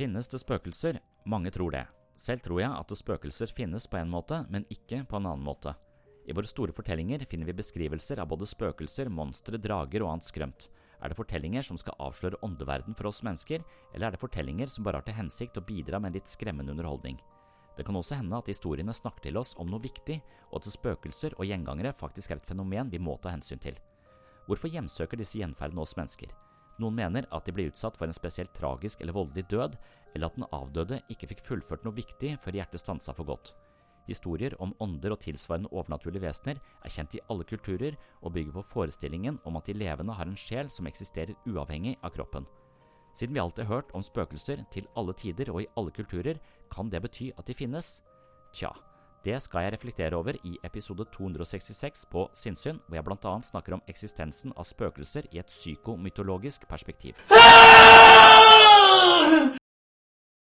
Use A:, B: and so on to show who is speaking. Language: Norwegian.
A: Finnes det spøkelser? Mange tror det. Selv tror jeg at spøkelser finnes på en måte, men ikke på en annen måte. I våre store fortellinger finner vi beskrivelser av både spøkelser, monstre, drager og annet skrømt. Er det fortellinger som skal avsløre åndeverden for oss mennesker, eller er det fortellinger som bare har til hensikt å bidra med en litt skremmende underholdning? Det kan også hende at historiene snakker til oss om noe viktig, og at spøkelser og gjengangere faktisk er et fenomen vi må ta hensyn til. Hvorfor hjemsøker disse gjenferdene oss mennesker? Noen mener at de ble utsatt for en spesielt tragisk eller voldelig død, eller at den avdøde ikke fikk fullført noe viktig før hjertet stansa for godt. Historier om ånder og tilsvarende overnaturlige vesener er kjent i alle kulturer og bygger på forestillingen om at de levende har en sjel som eksisterer uavhengig av kroppen. Siden vi alltid har hørt om spøkelser til alle tider og i alle kulturer, kan det bety at de finnes? Tja, det skal jeg reflektere over i episode 266 på Sinnsyn, hvor jeg annet snakker om eksistensen av spøkelser i et psykomytologisk perspektiv.